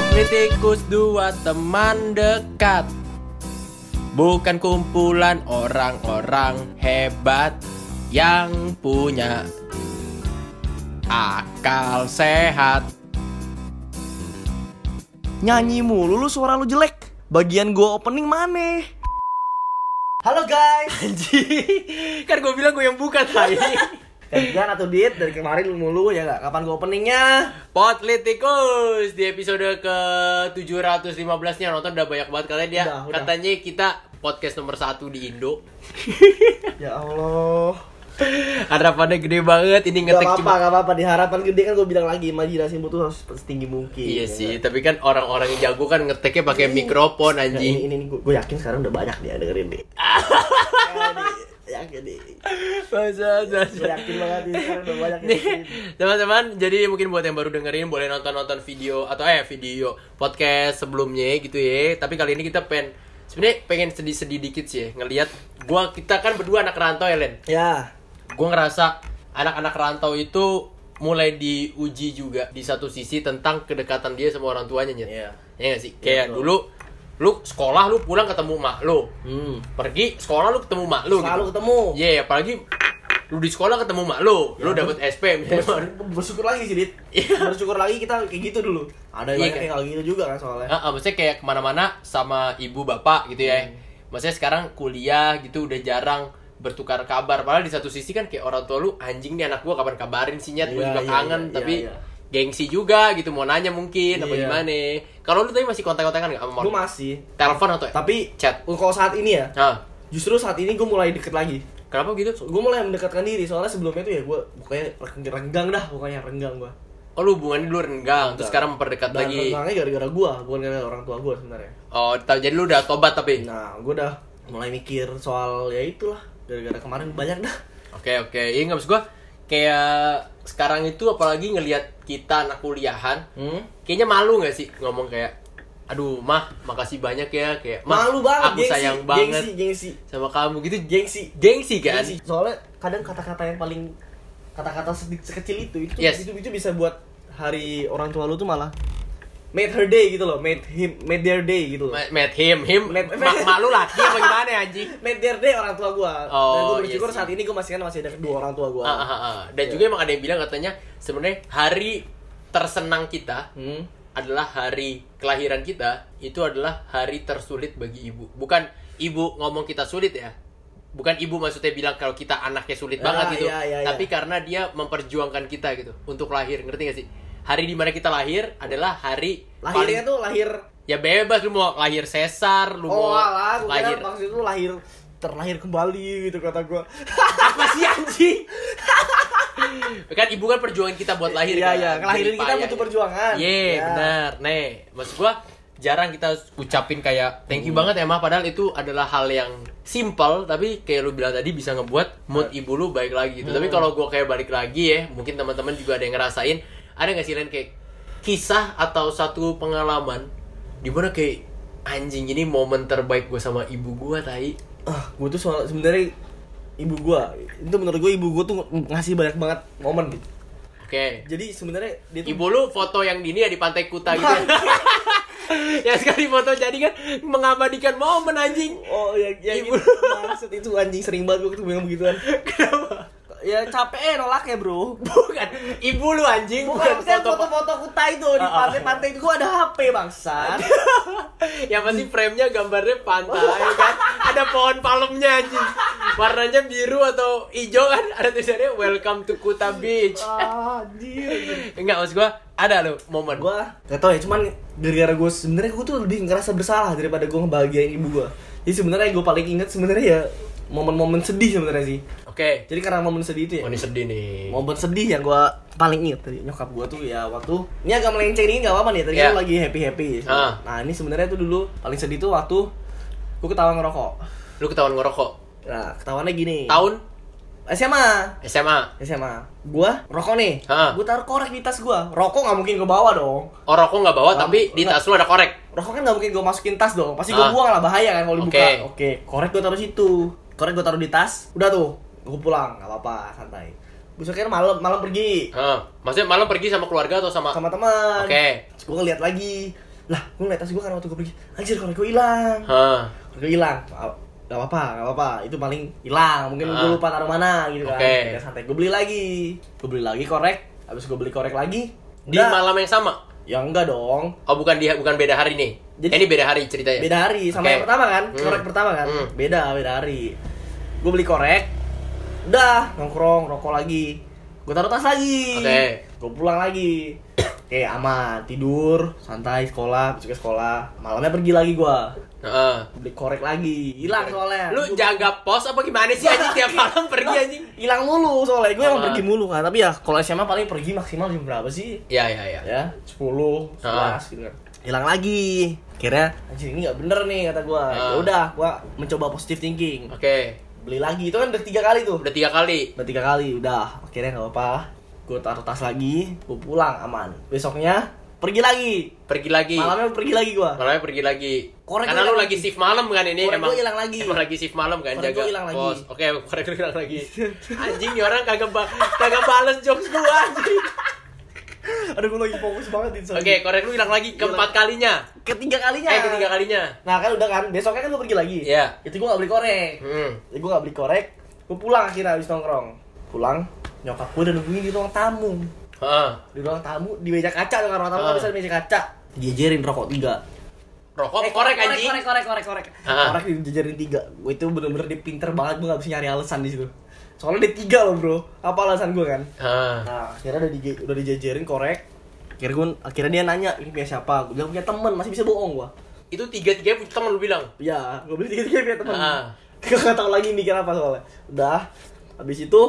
Politikus dua teman dekat Bukan kumpulan orang-orang hebat Yang punya akal sehat Nyanyi mulu lu suara lu jelek. Bagian gua opening mana? Halo guys. Anjing Kan gue bilang gue yang buka tadi Gantian atau diet dari kemarin lu mulu ya nggak? Kapan gua openingnya? Politikus di episode ke 715 nya nonton udah banyak banget katanya dia Udah, udah. katanya kita podcast nomor satu di Indo Ya Allah. harapannya gede banget ini Gak ngetek apa-apa, cuma gak apa-apa. Di harapan gede kan gue bilang lagi imajinasimu tuh harus setinggi mungkin. iya ya sih nggak? tapi kan orang-orang yang jago kan ngeteknya pakai mikrofon Nah, ini, anjing ini, ini gue yakin sekarang udah banyak dia dengerin deh. Ya, nih. Masa, Gue masa. yakin banget nih sekarang udah banyak yang Nih, dengerin. teman-teman, jadi mungkin buat yang baru dengerin boleh nonton-nonton video atau eh video podcast sebelumnya gitu ya. Tapi kali ini kita pengen sebenarnya pengen sedih-sedih dikit sih ya, ngelihat gua kita kan berdua anak rantau ya, Len. Ya, gue ngerasa anak-anak rantau itu mulai diuji juga di satu sisi tentang kedekatan dia sama orang tuanya Nyet. Iya. Ya nggak sih? Kayak betul. dulu lu sekolah lu pulang ketemu mak lu. hmm. Pergi sekolah lu ketemu mak lu. Selalu gitu. ketemu. Iya, apalagi lu di sekolah ketemu mak lu. lu Ya, dapet SP misalnya. Bersyukur, bersyukur lagi sih, Dit. Iya. Bersyukur lagi kita kayak gitu dulu. Ada Iya, banyak kan? yang kayak gitu juga kan soalnya. Ah, ah, maksudnya kayak ke mana-mana sama ibu bapak gitu ya. Hmm. Maksudnya sekarang kuliah gitu udah jarang bertukar kabar. Padahal di satu sisi kan kayak orang tua lu anjing nih anak gua kapan kabarin sih nyet, gua Iya, juga iya, kangen iya, tapi iya. Gengsi juga gitu mau nanya mungkin apa Iya. gimana. Kalau lu tadi masih kontak-kontakan nggak sama Gue masih. Telepon atau Tapi chat? kalau saat ini ya, Ah, justru saat ini gue mulai deket lagi. kenapa gitu? Gue mulai mendekatkan diri soalnya sebelumnya tuh ya gue pokoknya renggang dah pokoknya renggang gue. Oh lu hubungannya dulu renggang, terus sekarang memperdekat Dan lagi. renggangnya gara-gara gue, bukan gara-gara orang tua gue sebenarnya. Oh, jadi lu udah tobat tapi. Nah, gue udah mulai mikir soal ya itulah gara-gara kemarin banyak dah. Oke oke, iya nggak maksud gua kayak sekarang itu apalagi ngelihat kita anak kuliahan, Hmm? kayaknya malu nggak sih ngomong kayak, aduh mah makasih banyak ya kayak, "Mah, Malu banget, aku gengsi, sayang banget Gengsi, gengsi, sama kamu gitu, gengsi. gengsi kan? Gengsi. Soalnya kadang kata-kata yang paling kata-kata sekecil itu itu Yes. itu, itu bisa buat hari orang tua lu tuh malah made her day gitu loh, made him made their day gitu loh. Ma- Met him, him, Met- mak mak lu laki apa gimana ya, anjing? Made their day orang tua gua. Oh, Dan gua iya bersyukur sih. saat ini gua masih kan masih ada kedua orang tua gua. Ah, ah, ah. Dan Iya. juga emang ada yang bilang katanya sebenarnya hari tersenang kita Hmm. adalah hari kelahiran kita itu adalah hari tersulit bagi ibu. Bukan ibu ngomong kita sulit ya. Bukan ibu maksudnya bilang kalau kita anaknya sulit Ah, banget gitu. iya, iya, Tapi iya. karena dia memperjuangkan kita gitu untuk lahir, ngerti gak sih? Hari di mana kita lahir adalah hari Lahirnya tuh lahir ya bebas lu mau lahir sesar, lu Oh mau alah, lahir kira maksud itu lahir terlahir kembali gitu kata gua. apa sih anjing? kan ibu kan perjuangan kita buat lahir Iya kan. iya, kelahiran Jerih kita butuh ya. perjuangan. Iya Ya. benar. Nih, maksud gua jarang kita ucapin kayak thank you banget ya mah padahal itu adalah hal yang simple tapi kayak lu bilang tadi bisa ngebuat mood ibu lu baik lagi gitu. Tapi kalau gua kayak balik lagi ya, mungkin teman-teman juga ada yang ngerasain ada nggak sih lain kayak kisah atau satu pengalaman di mana kayak anjing ini momen terbaik gue sama ibu gua tai. Ah, gua tuh soal sebenarnya ibu gua itu menurut gua ibu gua tuh ngasih banyak banget momen gitu. Oke. Jadi sebenarnya dia tuh Ibu lu foto yang di ini ya di pantai Kuta gitu. ya sekali foto jadi kan mengabadikan momen anjing. Oh ya, ya Ibu. gitu. Maksud itu anjing sering banget gua ketemu yang begituan. Kenapa? Ya capek eh nolak ya bro. Bukan ibu lu anjing, Bukan, bukan, foto-foto kuta itu di Ah, ah. pantai-pantai itu gua ada HP bangsat. yang pasti frame-nya gambarnya pantai kan. Ada pohon palemnya anjing. Warnanya biru atau hijau kan ada tulisannya welcome to Kuta Beach. Ah, anjir. Enggak maksud gua ada lo momen. Gua gak tau ya, cuman gara-gara gue sebenarnya gue tuh lebih ngerasa bersalah daripada gue ngebahagiain ibu gue. Jadi sebenarnya gue paling inget sebenarnya ya momen-momen sedih sebenarnya sih. Oke. Jadi karena momen sedih itu ya. Ini sedih nih. Momen sedih yang gue paling inget tadi nyokap gue tuh ya waktu ini agak melenceng ini nggak apa-apa nih tadi kan lagi happy happy. Ah. Nah ini sebenarnya tuh dulu paling sedih tuh waktu gue ketahuan ngerokok. Lu ketahuan ngerokok. Nah ketahuannya gini. Tahun SMA. SMA. SMA. Gua rokok nih. Ah. Gua taruh korek di tas gua. Rokok nggak mungkin gua bawa dong. Oh, rokok nggak bawa Nggak, tapi di tas lu ada korek. Rokok kan nggak mungkin gua masukin tas dong. Pasti gua Ah. buang lah bahaya kan kalau dibuka. Oke. Oke. Korek gua taruh situ. Korek gua taruh di tas. Udah tuh. Gua pulang. nggak apa-apa. Santai. Besoknya malam malam pergi Hah. Maksudnya malam pergi sama keluarga atau sama? sama teman. Oke. Terus Gua ngeliat lagi. lah gue ngeliat tas gue kan waktu gue pergi anjir korek gue hilang korek gue hilang Gak apa-apa, gak apa-apa. Itu paling hilang. Mungkin Ah. gue lupa taruh mana gitu kan. Oke. Ya santai. Gue beli lagi. Gue beli lagi korek. Habis gue beli korek lagi. Di udah. malam yang sama. Ya enggak dong. Oh bukan dia bukan beda hari nih. Jadi- Eh, ini beda hari ceritanya. Beda hari sama Oke. yang pertama kan? Hmm. Korek pertama kan? Hmm. Beda, beda hari. Gue beli korek. Udah, nongkrong, rokok lagi. Gue taruh tas lagi. Oke. Gue pulang lagi. Oke, aman. Tidur, santai, sekolah, besok ke sekolah. Malamnya pergi lagi gua. Heeh. Beli korek lagi. Hilang soalnya. Lu jaga pos apa gimana sih anjing tiap malam pergi anjing? hilang mulu soalnya gue emang pergi mulu kan tapi ya kalau SMA paling pergi maksimal jam berapa sih Ya ya ya. ya 10 Ah. 11 gitu kan hilang lagi akhirnya anjir ini nggak bener nih kata gue Ah. ya udah gue mencoba positive thinking Oke. Beli lagi itu kan udah tiga kali tuh Udah tiga kali. udah tiga kali udah akhirnya nggak apa-apa gue taruh tas lagi gue pulang aman besoknya pergi lagi Pergi lagi. malamnya pergi lagi gue Malamnya pergi lagi. Korek Karena lu lagi shift malam kan ini Korek emang. hilang lagi. Emang lagi shift malam kan Korek jaga hilang lagi. Oke, korek lu hilang lagi. Anjing nih orang kagak ba kagak bales jokes gua anjing. aduh gue lagi fokus banget di Oke, korek lu hilang lagi keempat kalinya. Ketiga kalinya. Eh, ketiga kalinya. Nah kan udah kan, besoknya kan gue pergi lagi. Iya. Itu gue gak beli korek. Hmm. Jadi gue gak beli korek. Gue pulang akhirnya habis nongkrong. Pulang, nyokap gue udah nungguin di ruang tamu. Heeh. Di ruang tamu, di meja kaca kan ruang tamu kan bisa di meja kaca. Dijejerin rokok tiga. Rokok Eh, korek anjing. Korek, korek, korek, korek. Ah. Korek dijejerin tiga. Gue itu bener-bener dia pinter banget, gue gak bisa nyari alasan di situ. Soalnya dia tiga loh bro. Apa alasan gue kan? Heeh. Nah, akhirnya udah, di, udah dijejerin korek Akhirnya, gue, akhirnya dia nanya, ini punya siapa? Gue bilang punya temen, masih bisa bohong gue Itu tiga-tiganya punya teman lu bilang. Ya, gue beli tiga-tiga punya temen Ah. Gue gak tau lagi mikir apa soalnya Udah, habis itu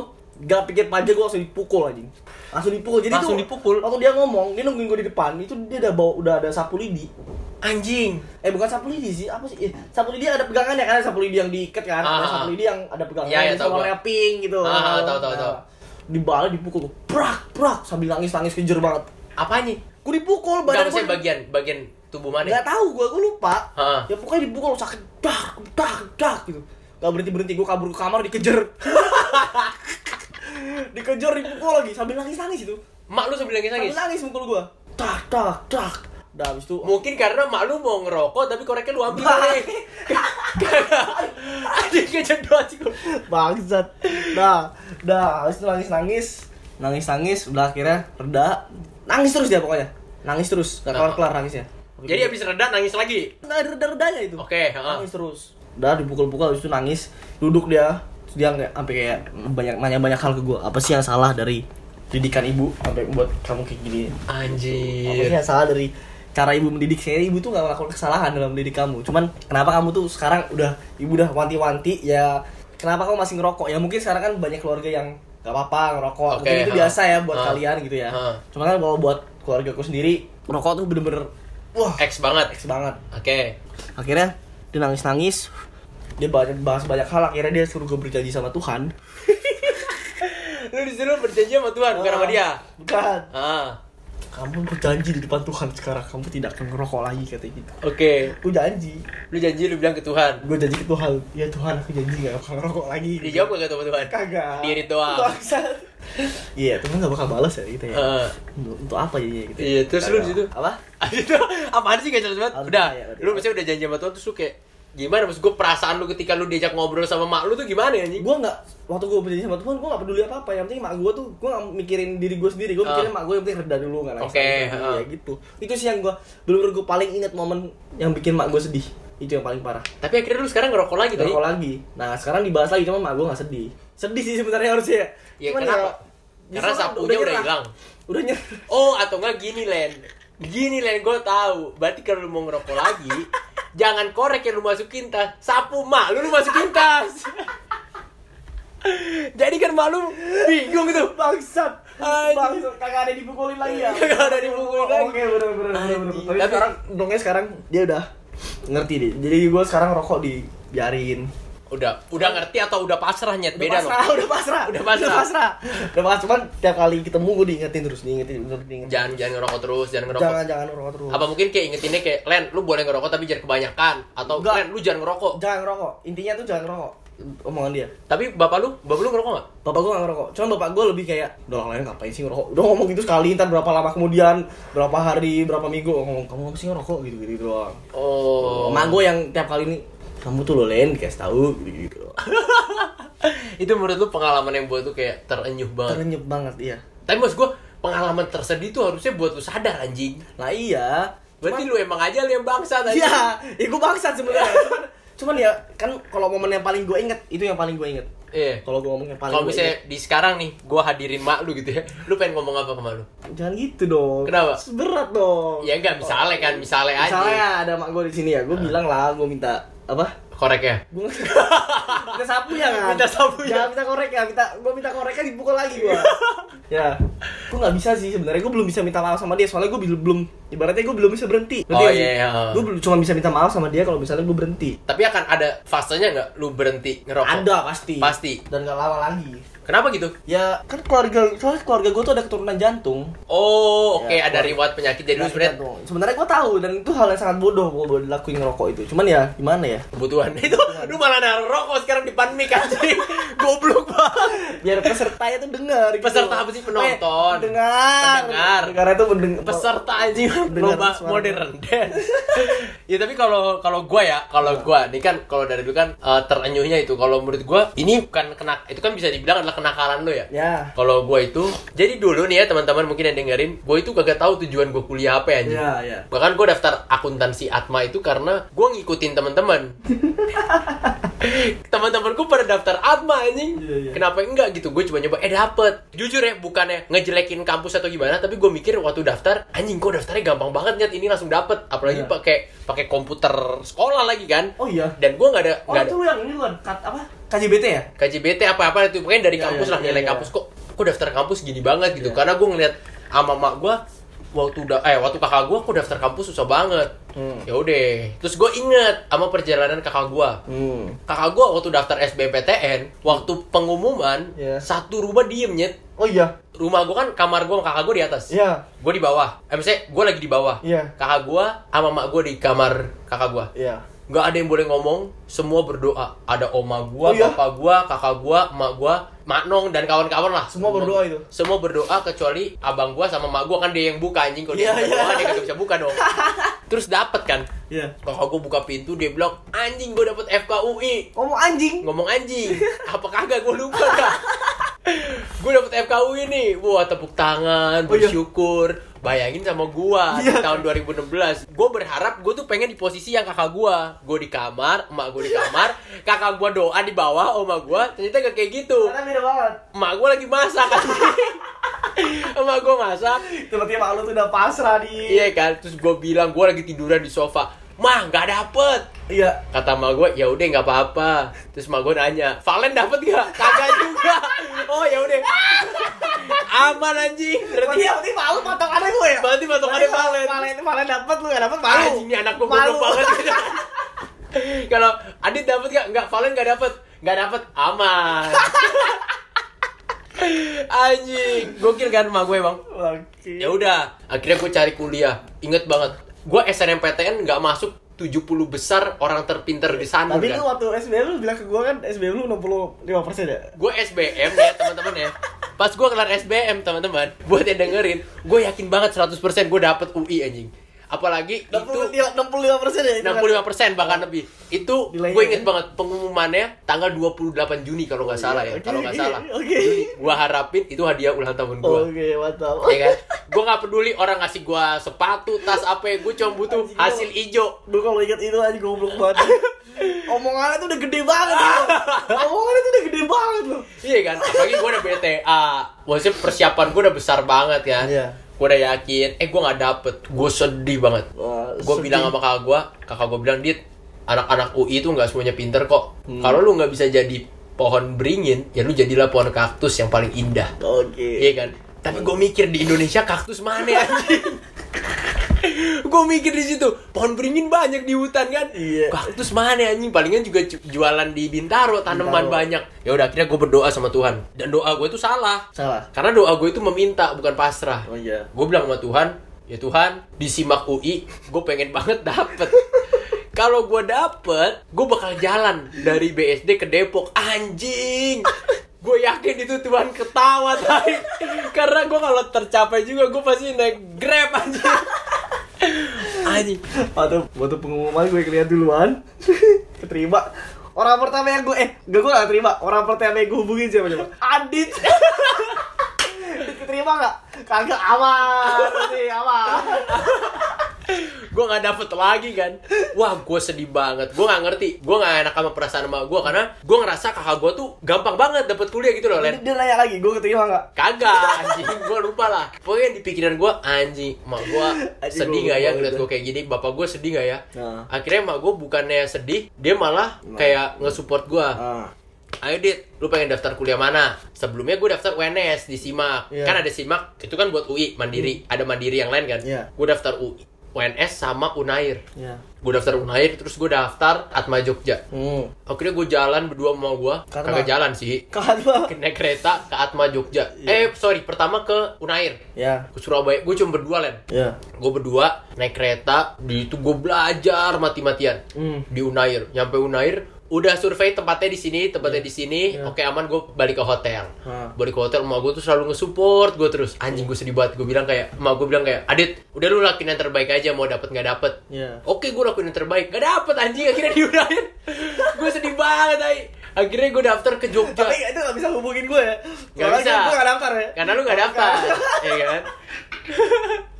Gak pikir pajak gue langsung dipukul anjing Langsung dipukul, jadi Langsung tuh dipukul? Waktu dia ngomong, dia nungguin gue di depan Itu dia udah bawa, udah ada sapu lidi Anjing. Eh bukan sapu lidi sih, apa sih? Eh, sapu lidi ada pegangannya kan, ada sapu lidi yang diikat kan Ah, Ada ah. sapu lidi yang ada pegangannya, iya, yang tahu gua. warnanya pink gitu Ah, ah, tahu, tahu, tahu. Di balik dipukul, prak, prak Sambil nangis-nangis kejer banget Apanya? Gue dipukul, badan gue bagian bagian tubuh mana? Gak tahu gue, gue lupa. Hah. Ya pokoknya dipukul sakit dak dak dak gitu. Gak berhenti berhenti gue kabur ke kamar dikejar. dikejar dipukul lagi sambil nangis nangis itu. Mak lu sambil Sambil nangis-nangis. nangis mukul gue. Tak tak tak. Udah habis itu Mungkin karena mak lu mau ngerokok tapi koreknya lu ambil nih. Anjing kejedot sih bangsat. Dah, dah habis itu nangis nangis nangis nangis udah akhirnya reda. Nangis terus dia pokoknya. Nangis terus, gak kelar kelar nangisnya. Jadi habis reda nangis lagi. Nggak ada reda-redanya itu. Oke, heeh. Nangis terus. Udah dipukul-pukul habis itu nangis. Duduk dia. Terus dia nggak sampai kayak banyak nanya banyak hal ke gua. Apa sih yang salah dari didikan ibu sampai membuat kamu kayak gini? Apa sih Anjir. yang salah dari cara ibu mendidik saya? Ibu tuh nggak melakukan kesalahan dalam mendidik kamu. Cuman kenapa kamu tuh sekarang udah ibu udah wanti-wanti ya kenapa kamu masih ngerokok? Ya mungkin sekarang kan banyak keluarga yang nggak apa-apa ngerokok. Oke, Mungkin itu ha. biasa ya buat Ha. kalian gitu ya. Ha. Cuma kan kalau buat keluarga aku sendiri ngerokok tuh bener-bener wah X banget. X banget Oke. akhirnya dia nangis nangis dia banyak bahas banyak hal akhirnya dia suruh gue berjanji sama Tuhan Lu disuruh berjanji sama Tuhan bukan sama dia. bukan Ah. Kamu berjanji di depan Tuhan sekarang kamu tidak akan ngerokok lagi katanya gitu Oke. gue janji Lu janji lu bilang ke Tuhan. gue janji ke Tuhan ya Tuhan aku janji gak akan ngerokok lagi Dijawab gak sama Tuhan? kagak Diri doang. Iya Tuhan gak bakal balas ya gitu ya Heeh. untuk, untuk apa ya gitu Iya, terus lu di situ? apa apaan sih gak jelas banget? Udah, berarti. lu maksudnya udah janji sama Tuhan terus lu kayak gimana maksud gue perasaan lu ketika lu diajak ngobrol sama mak lu tuh gimana ya anjing? gue nggak waktu gue berjanji sama Tuhan gue nggak peduli apa apa yang penting mak gue tuh gue nggak mikirin diri gue sendiri gue Ah. mikirin mak gue yang penting reda dulu nggak nangis nangis dulu, ah. ya gitu itu sih yang gue bener-bener gue paling inget momen yang bikin mak gue sedih itu yang paling parah Tapi akhirnya lu sekarang ngerokok lagi tadi. Ngerokok lagi nah sekarang dibahas lagi cuma mak gue nggak sedih sedih sih sebenarnya harusnya Ya, Cuman kenapa? ya, Karena sapunya udah hilang. udah nyerah Oh, atau enggak gini, Len. Gini, Len, gue tahu. Berarti kalau lu mau ngerokok lagi, jangan korek yang lu masukin tas, sapu mak lu lu masukin tas. Jadi kan mak lu bingung gitu. bangsat. Bangsat kagak ada dipukulin lagi ya? Kagak ada dipukulin lagi. oke bener bener bener bener tapi Tapi- sekarang dongnya sekarang dia udah ngerti deh. Jadi gue sekarang rokok dibiarin Udah, udah ngerti atau udah pasrah nyet udah beda pasrah, loh. udah pasrah, Udah pasrah. udah pasrah, udah pasrah. Cuman tiap kali ketemu gue diingetin terus, diingetin, bener diingetin. Jangan jangan ngerokok terus, jangan ngerokok. jangan, jangan ngerokok terus. Apa mungkin kayak ingetinnya kayak Len, lu boleh ngerokok tapi jangan kebanyakan atau Enggak. Len, lu jangan ngerokok. Jangan ngerokok. Intinya tuh jangan ngerokok. omongan dia. Tapi bapak lu, bapak lu ngerokok nggak? Bapak gue gak ngerokok, cuman bapak gue lebih kayak Udah orang lain ngapain sih ngerokok Udah ngomong gitu sekali, ntar berapa lama kemudian Berapa hari, berapa minggu Ngomong, kamu ngapa sih ngerokok gitu-gitu doang Oh. Emak gue yang tiap kali ini Kamu tuh lo Len, dikasih tahu gitu-gitu itu menurut lu pengalaman yang buat lu kayak terenyuh banget. Terenyuh banget, iya Tapi maksud gua pengalaman tersedih tuh harusnya buat lu sadar anjing. Nah iya Berarti lu emang aja lu yang bangsa tadi. Iya, ya gue bangsat sebenarnya cuman, cuman ya, kan kalau momen yang paling gue inget Itu yang paling gue inget Iya. Kalau gue ngomong yang paling Kalau gue misalnya di sekarang nih, gua hadirin mak lu gitu ya. Lu pengen ngomong apa ke mak lu? Jangan gitu dong Kenapa? Berat dong Ya enggak, misalnya kan, misalnya aja. Misalnya ya ada mak gue di sini ya, gue bilang lah, gue minta apa? Korek ya. Gue minta sapu ya kan? Minta sapu ya. Minta korek ya, minta gue minta koreknya dipukul lagi gue. ya, gue nggak bisa sih sebenarnya. Gue belum bisa minta maaf sama dia soalnya gue belum ibaratnya gue belum bisa berhenti. Oh, iya, iya. Gue belum cuma bisa minta maaf sama dia kalau misalnya gue berhenti. Tapi akan ada fasenya nggak lu berhenti ngerokok? Ada pasti. Pasti. Dan gak lama lagi. Kenapa gitu? Ya kan keluarga soalnya keluarga gue tuh ada keturunan jantung. Oh, oke Ya, ada riwayat penyakit jadi sebenarnya jantung. Sebenarnya gue tahu dan itu hal yang sangat bodoh kalau dilakuin ngerokok itu. Cuman ya gimana ya? kebutuhan itu lu malah naruh rokok sekarang di pan mic anjing goblok banget Biar pesertanya tuh dengar. gitu. Peserta apa sih? Penonton. Eh, dengar. Dengar itu mendengar. peserta anjing Dengar lomba modern dance ya tapi kalau kalau gua ya kalau gua ini kan kalau dari dulu kan eh, terenyuhnya itu kalau menurut gua ini bukan kena itu kan bisa dibilang kenakalan lo ya Ya. kalau gua itu jadi dulu nih ya teman-teman mungkin yang dengerin gua itu kagak tahu tujuan gua kuliah apa ya anjing Ya, ya. bahkan gue daftar akuntansi Atma itu karena gue ngikutin teman-teman teman-temanku pada daftar Atma anjing Iya, iya. kenapa enggak gitu gue coba nyoba eh dapet jujur ya bukannya ngejelekin kampus atau gimana tapi gue mikir waktu daftar anjing kok daftarnya gampang banget nyet ini langsung dapet apalagi Iya. pakai pakai komputer sekolah lagi kan Oh iya. dan gue nggak ada Oh ada itu yang ini kan kat, apa? KJBT ya? KJBT apa apa itu pokoknya dari Iya, kampus iya, lah iya, nilai iya. kampus kok kok daftar kampus gini banget gitu Iya. karena gue ngeliat ama mak gue waktu udah eh waktu kakak gue kok daftar kampus susah banget Hmm. ya udah terus gue inget sama perjalanan kakak gue Hmm. kakak gue waktu daftar SBMPTN waktu pengumuman Iya. satu rumah diem nyet Oh iya. rumah gue kan kamar gue sama kakak gue di atas Iya. gue di bawah eh misalnya gue lagi di bawah Iya. kakak gue sama mak gue di kamar kakak gue Iya. Nggak ada yang boleh ngomong semua berdoa ada oma gua Oh, iya? bapak gua kakak gua emak gua maknong dan kawan-kawan lah Semua berdoa itu? semua berdoa kecuali abang gua sama emak gua kan dia yang buka anjing kalau Iya, dia iya. berdoa dia kagak bisa buka dong terus dapet kan Iya. kakak gua buka pintu dia bilang anjing gua dapet FKUI Ngomong anjing. ngomong anjing apa kagak gua lupa dah gue dapet FKUI nih wah tepuk tangan Oh, iya? bersyukur. Bayangin sama gua di Iya. tahun 2016 gue berharap gue tuh pengen di posisi yang kakak gua. Gue di kamar emak gue di kamar kakak gua doa di bawah oma gua ternyata gak kayak gitu. Karena beda banget. emak gue lagi masak. Kan emak gue masak. Tiba-tiba lu tuh udah pasrah di. iya kan? Terus gue bilang gue lagi tiduran di sofa mah nggak dapet. Iya. kata emak gue ya udah nggak apa-apa. Terus emak gue nanya Valen dapet gak kagak juga. Oh ya udah. Aman anjing. Berarti ya, berarti malu patokannya gue ya? berarti patokannya Valen. Valen, Valen dapet lu gak dapet malu. anjing ini anak gue Malu. banget. Kalau Adit dapet gak nggak Valen nggak dapet. Nggak dapet aman. Anjing gokil kan emak gue bang ya udah akhirnya gue cari kuliah. Inget banget gue SNMPTN nggak masuk 70 besar orang terpinter di sana Tapi kan? lu waktu SBM lu bilang ke gue kan SBM lu 65% ya? gue SBM ya teman-teman ya. Pas gue kelar SBM teman-teman buat yang dengerin gue yakin banget 100% gue dapet UI anjing apalagi itu 65% ya? itu kan? 65% bahkan lebih itu gue inget ya? banget pengumumannya tanggal 28 Juni kalau nggak salah ya Oke, kalau nggak salah oke. gue harapin itu hadiah ulang tahun gue Oke, mantap. ya kan gue nggak peduli orang ngasih gue sepatu tas apa ya gue cuma butuh Anjing, hasil ijo Gue kalau inget itu aja goblok banget. Omongannya tuh udah gede banget. Omongannya tuh udah gede banget loh. iya kan apalagi gue udah BTA maksudnya persiapan gue udah besar banget kan Iya. Gue udah yakin eh gue nggak dapet gue sedih banget Wah, gue sedih. bilang sama kakak gue kakak gue bilang dit anak-anak UI itu nggak semuanya pinter kok Hmm. kalau lu nggak bisa jadi pohon beringin ya lu jadilah pohon kaktus yang paling indah Oke. Iya kan? Tapi gue mikir di Indonesia kaktus mana anjing? gue mikir di situ pohon beringin banyak di hutan kan? Iya. kaktus mana anjing? Palingan juga ju- jualan di Bintaro tanaman Bintaro. banyak. Ya udah akhirnya gue berdoa sama Tuhan. Dan doa gue itu salah. Salah. karena doa gue itu meminta bukan pasrah. Oh iya. gue bilang sama Tuhan ya Tuhan disimak UI gue pengen banget dapet. Kalau gue dapet gue bakal jalan dari BSD ke Depok. Anjing! Gue yakin itu Tuhan ketawa tai. Karena gue kalau tercapai juga gue pasti naik grab anjing anjing Waktu waktu pengumuman gue kelihatan duluan. Keterima. Orang pertama yang gue eh gak gue gak terima. Orang pertama yang gue hubungin siapa coba? Adit. Keterima gak? Kagak aman sih aman. gue nggak dapet lagi kan. Wah gue sedih banget. Gue nggak ngerti. Gue nggak enak sama perasaan sama gue karena gue ngerasa kakak gue tuh gampang banget dapet kuliah gitu loh Len. Dia nanya lagi gue keterima gak? kagak anjing. Gue lupa lah. Pokoknya di pikiran gue anjing mak gue sedih gak ya? ngeliat itu. gue kayak gini bapak gue sedih gak ya? Nah. akhirnya mak gue bukannya sedih dia malah kayak nge-support gue Ah. ayo dit lu pengen daftar kuliah mana? Sebelumnya gue daftar UNS di SIMAK. Iya. kan ada SIMAK itu kan buat UI mandiri. Ada mandiri yang lain kan? Iya. gue daftar UI UNS sama Unair Ya. gue daftar Unair terus gue daftar Atma Jogja Hmm. akhirnya gue jalan berdua sama gue Karena? kagak jalan sih Karena naik kereta ke Atma Jogja eh sorry pertama ke Unair ya. ke Surabaya gue cuma berdua len Ya. gue berdua naik kereta di itu gue belajar mati-matian Hmm. di Unair nyampe Unair udah survei tempatnya di sini tempatnya di sini Iya. oke aman gue balik ke hotel Hah. balik ke hotel emak gue tuh selalu nge-support gue terus anjing gue sedih banget gue bilang kayak emak gue bilang kayak Adit udah lu lakuin yang terbaik aja mau dapet nggak dapet Ya. Oke gue lakuin yang terbaik Gak dapet anjing akhirnya diudahin Gue sedih banget ay. Akhirnya gue daftar ke Jogja Tapi itu gak bisa hubungin gue ya. Gak Soalnya bisa. Gue gak daftar ya. Karena lu gak daftar ya kan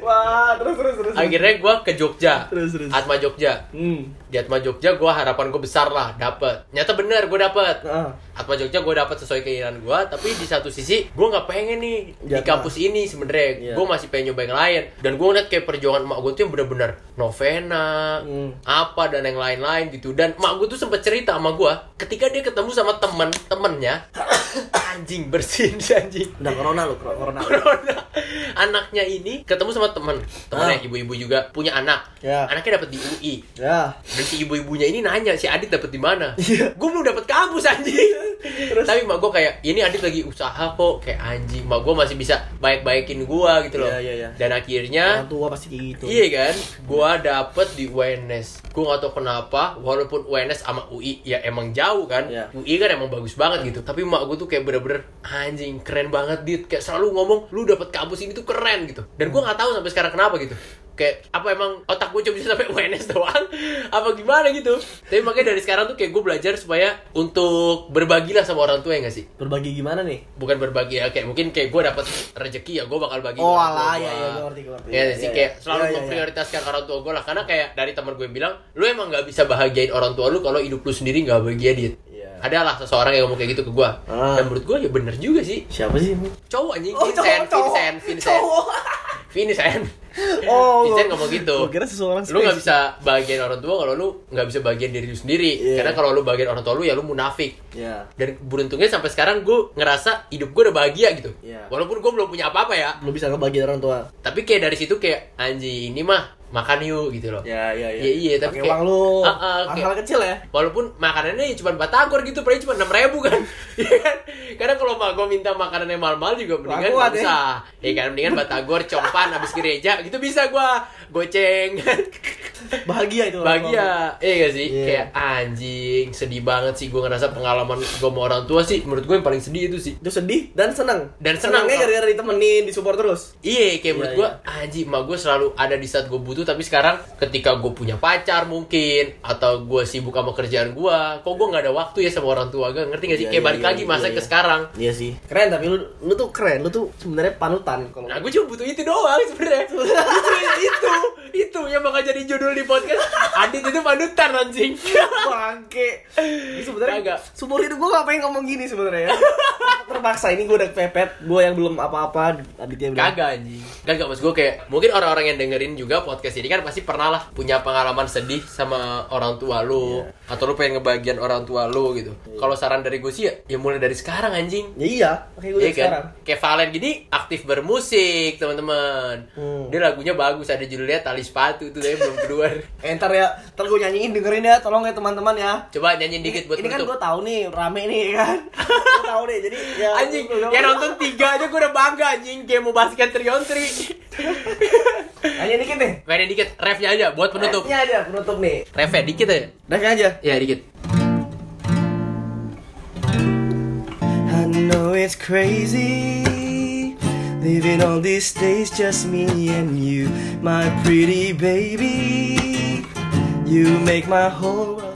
Wah, terus terus terus. Akhirnya gue ke Jogja Terus, terus. Atma Jogja Hmm. Di Atma Jogja gue harapan gue besar lah dapet Nyata bener gue dapet Ah. Atma Jogja gue dapet sesuai keinginan gue Tapi di satu sisi gue gak pengen nih Di kampus ini sebenarnya Iya. Gue masih pengen nyoba yang lain Dan gue ngeliat kayak perjuangan emak gue tuh yang bener-bener Novena Hmm. Apa dan yang lain-lain gitu Dan emak gue tuh sempet cerita sama gue Ketika dia ketemu sama temen Temennya Anjing bersin si anjing Udah corona lu, corona. Corona. Anaknya ini ketemu sama temen Temennya Ah. ibu-ibu juga Punya anak Ya. Anaknya dapet di UI Ya. dan si ibu-ibunya ini nanya si Adit dapet di mana? Iya. Gue belum dapet kampus anjing. Tapi mak gue kayak ini Adit lagi usaha kok kayak anjing. Mak gue masih bisa baik-baikin gue gitu loh. Iya, iya, iya. Dan akhirnya Orang tua pasti gitu. Iya kan, gua dapet di UNS. Gua gak tau kenapa, walaupun UNS sama UI ya emang jauh kan. Iya. UI kan emang bagus banget gitu. Tapi mak gua tuh kayak bener-bener anjing keren banget dit. Kayak selalu ngomong lu dapet kampus ini tuh keren gitu. Dan gua nggak tahu sampai sekarang kenapa gitu. Kayak apa emang otak gue cuma bisa sampai UNS doang? Apa gimana gitu? Tapi makanya dari sekarang tuh kayak gue belajar supaya untuk berbagilah sama orang tua ya gak sih? Berbagi gimana nih? Bukan berbagi ya, kayak mungkin kayak gue dapet rezeki ya gue bakal bagi Oh, alah, gua. iya, iya, gua ngerti, gua ngerti. Ya sih iya, kayak iya. selalu Iya, memprioritaskan orang tua gue lah karena kayak dari teman gue bilang lu emang nggak bisa bahagiain orang tua lu kalau hidup lu sendiri nggak bahagia dit Iya. adalah seseorang yang ngomong kayak gitu ke gue Ah. dan menurut gue ya bener juga sih Siapa sih? cowok anjing Oh, Vincent cowok, Vincent Vincent Cowok. Vincent Oh, Vincent ngomong gitu Gua kira seseorang lu nggak bisa bahagiain orang tua kalau lu nggak bisa bahagian diri lu sendiri Iya. karena kalau lu bahagian orang tua lu ya lu munafik Ya. dan beruntungnya sampai sekarang gue ngerasa hidup gue udah bahagia gitu Iya. walaupun gue belum punya apa-apa ya Belum bisa ngebagi orang tua. tapi kayak dari situ kayak anjing ini mah makan yuk gitu loh Ya, ya, ya. Iya, iya, tapi Pakai kayak- uang lu. Hal-hal kayak- kecil ya. walaupun makanannya cuma batagor gitu paling cuma enam ribu kan Iya kan karena kalau mah gue minta makanannya mahal-mahal juga mendingan kuat, nggak ya. ya kan mendingan batagor compan habis gereja gitu bisa gue goceng Bahagia itu. bahagia iya gak sih Iya. kayak anjing sedih banget sih gue ngerasa pengalaman gue sama orang tua sih menurut gue yang paling sedih itu sih Itu sedih dan senang. Dan senang, Senangnya gara-gara ditemenin, disupport terus. Iya, kayak Iya, menurut gue, anjing, emak gue selalu ada di saat gue butuh. Tapi sekarang, ketika gue punya pacar mungkin, atau gue sibuk sama kerjaan gue, kok gue nggak ada waktu ya sama orang tua gue, ngerti gak sih? Iya, kayak iya, balik iya, lagi masa iya, ke iya. sekarang. Iya sih. Keren tapi lu lu tuh keren. Lu tuh sebenarnya panutan kalau. Nah, gue cuma butuh itu doang sebenarnya. Itu, itu yang bakal jadi judul di podcast. Adit itu panutan anjing. bangke. Ini sebenarnya seumur hidup gue pengen ngomong gini sebenarnya ya. Terpaksa ini gue udah pepet, gue yang belum apa-apa, bilang. Kagak anjing. Kagak mas gue kayak mungkin orang-orang yang dengerin juga podcast ini kan pasti pernah lah punya pengalaman sedih sama orang tua lu Iya. atau lu pengen ngebagian orang tua lu gitu. Kalau saran dari gue sih ya, ya mulai dari sekarang anjing. Ya iya, makanya gue dari kan? sekarang. Kayak Valen gini aktif bermusik, teman-teman. Hmm. Dia lagunya bagus, ada judulnya Tali Sepatu itu tapi belum keluar. Eh, ntar ya, ntar gue nyanyiin dengerin ya, tolong ya teman-teman ya. Coba nyanyiin dikit buat ini kan gue tahu nih rame nih kan gue tahu nih jadi ya Anjing, yang nonton tiga aja gue udah bangga anjing Kayak mau basket trion tri ayo Nyanyi dikit nih. Mainin dikit, refnya aja buat penutup. Refnya aja penutup nih. Refnya dikit aja. Refnya aja. Ya dikit. I know it's crazy Living all these days just me and you My pretty baby You make my whole world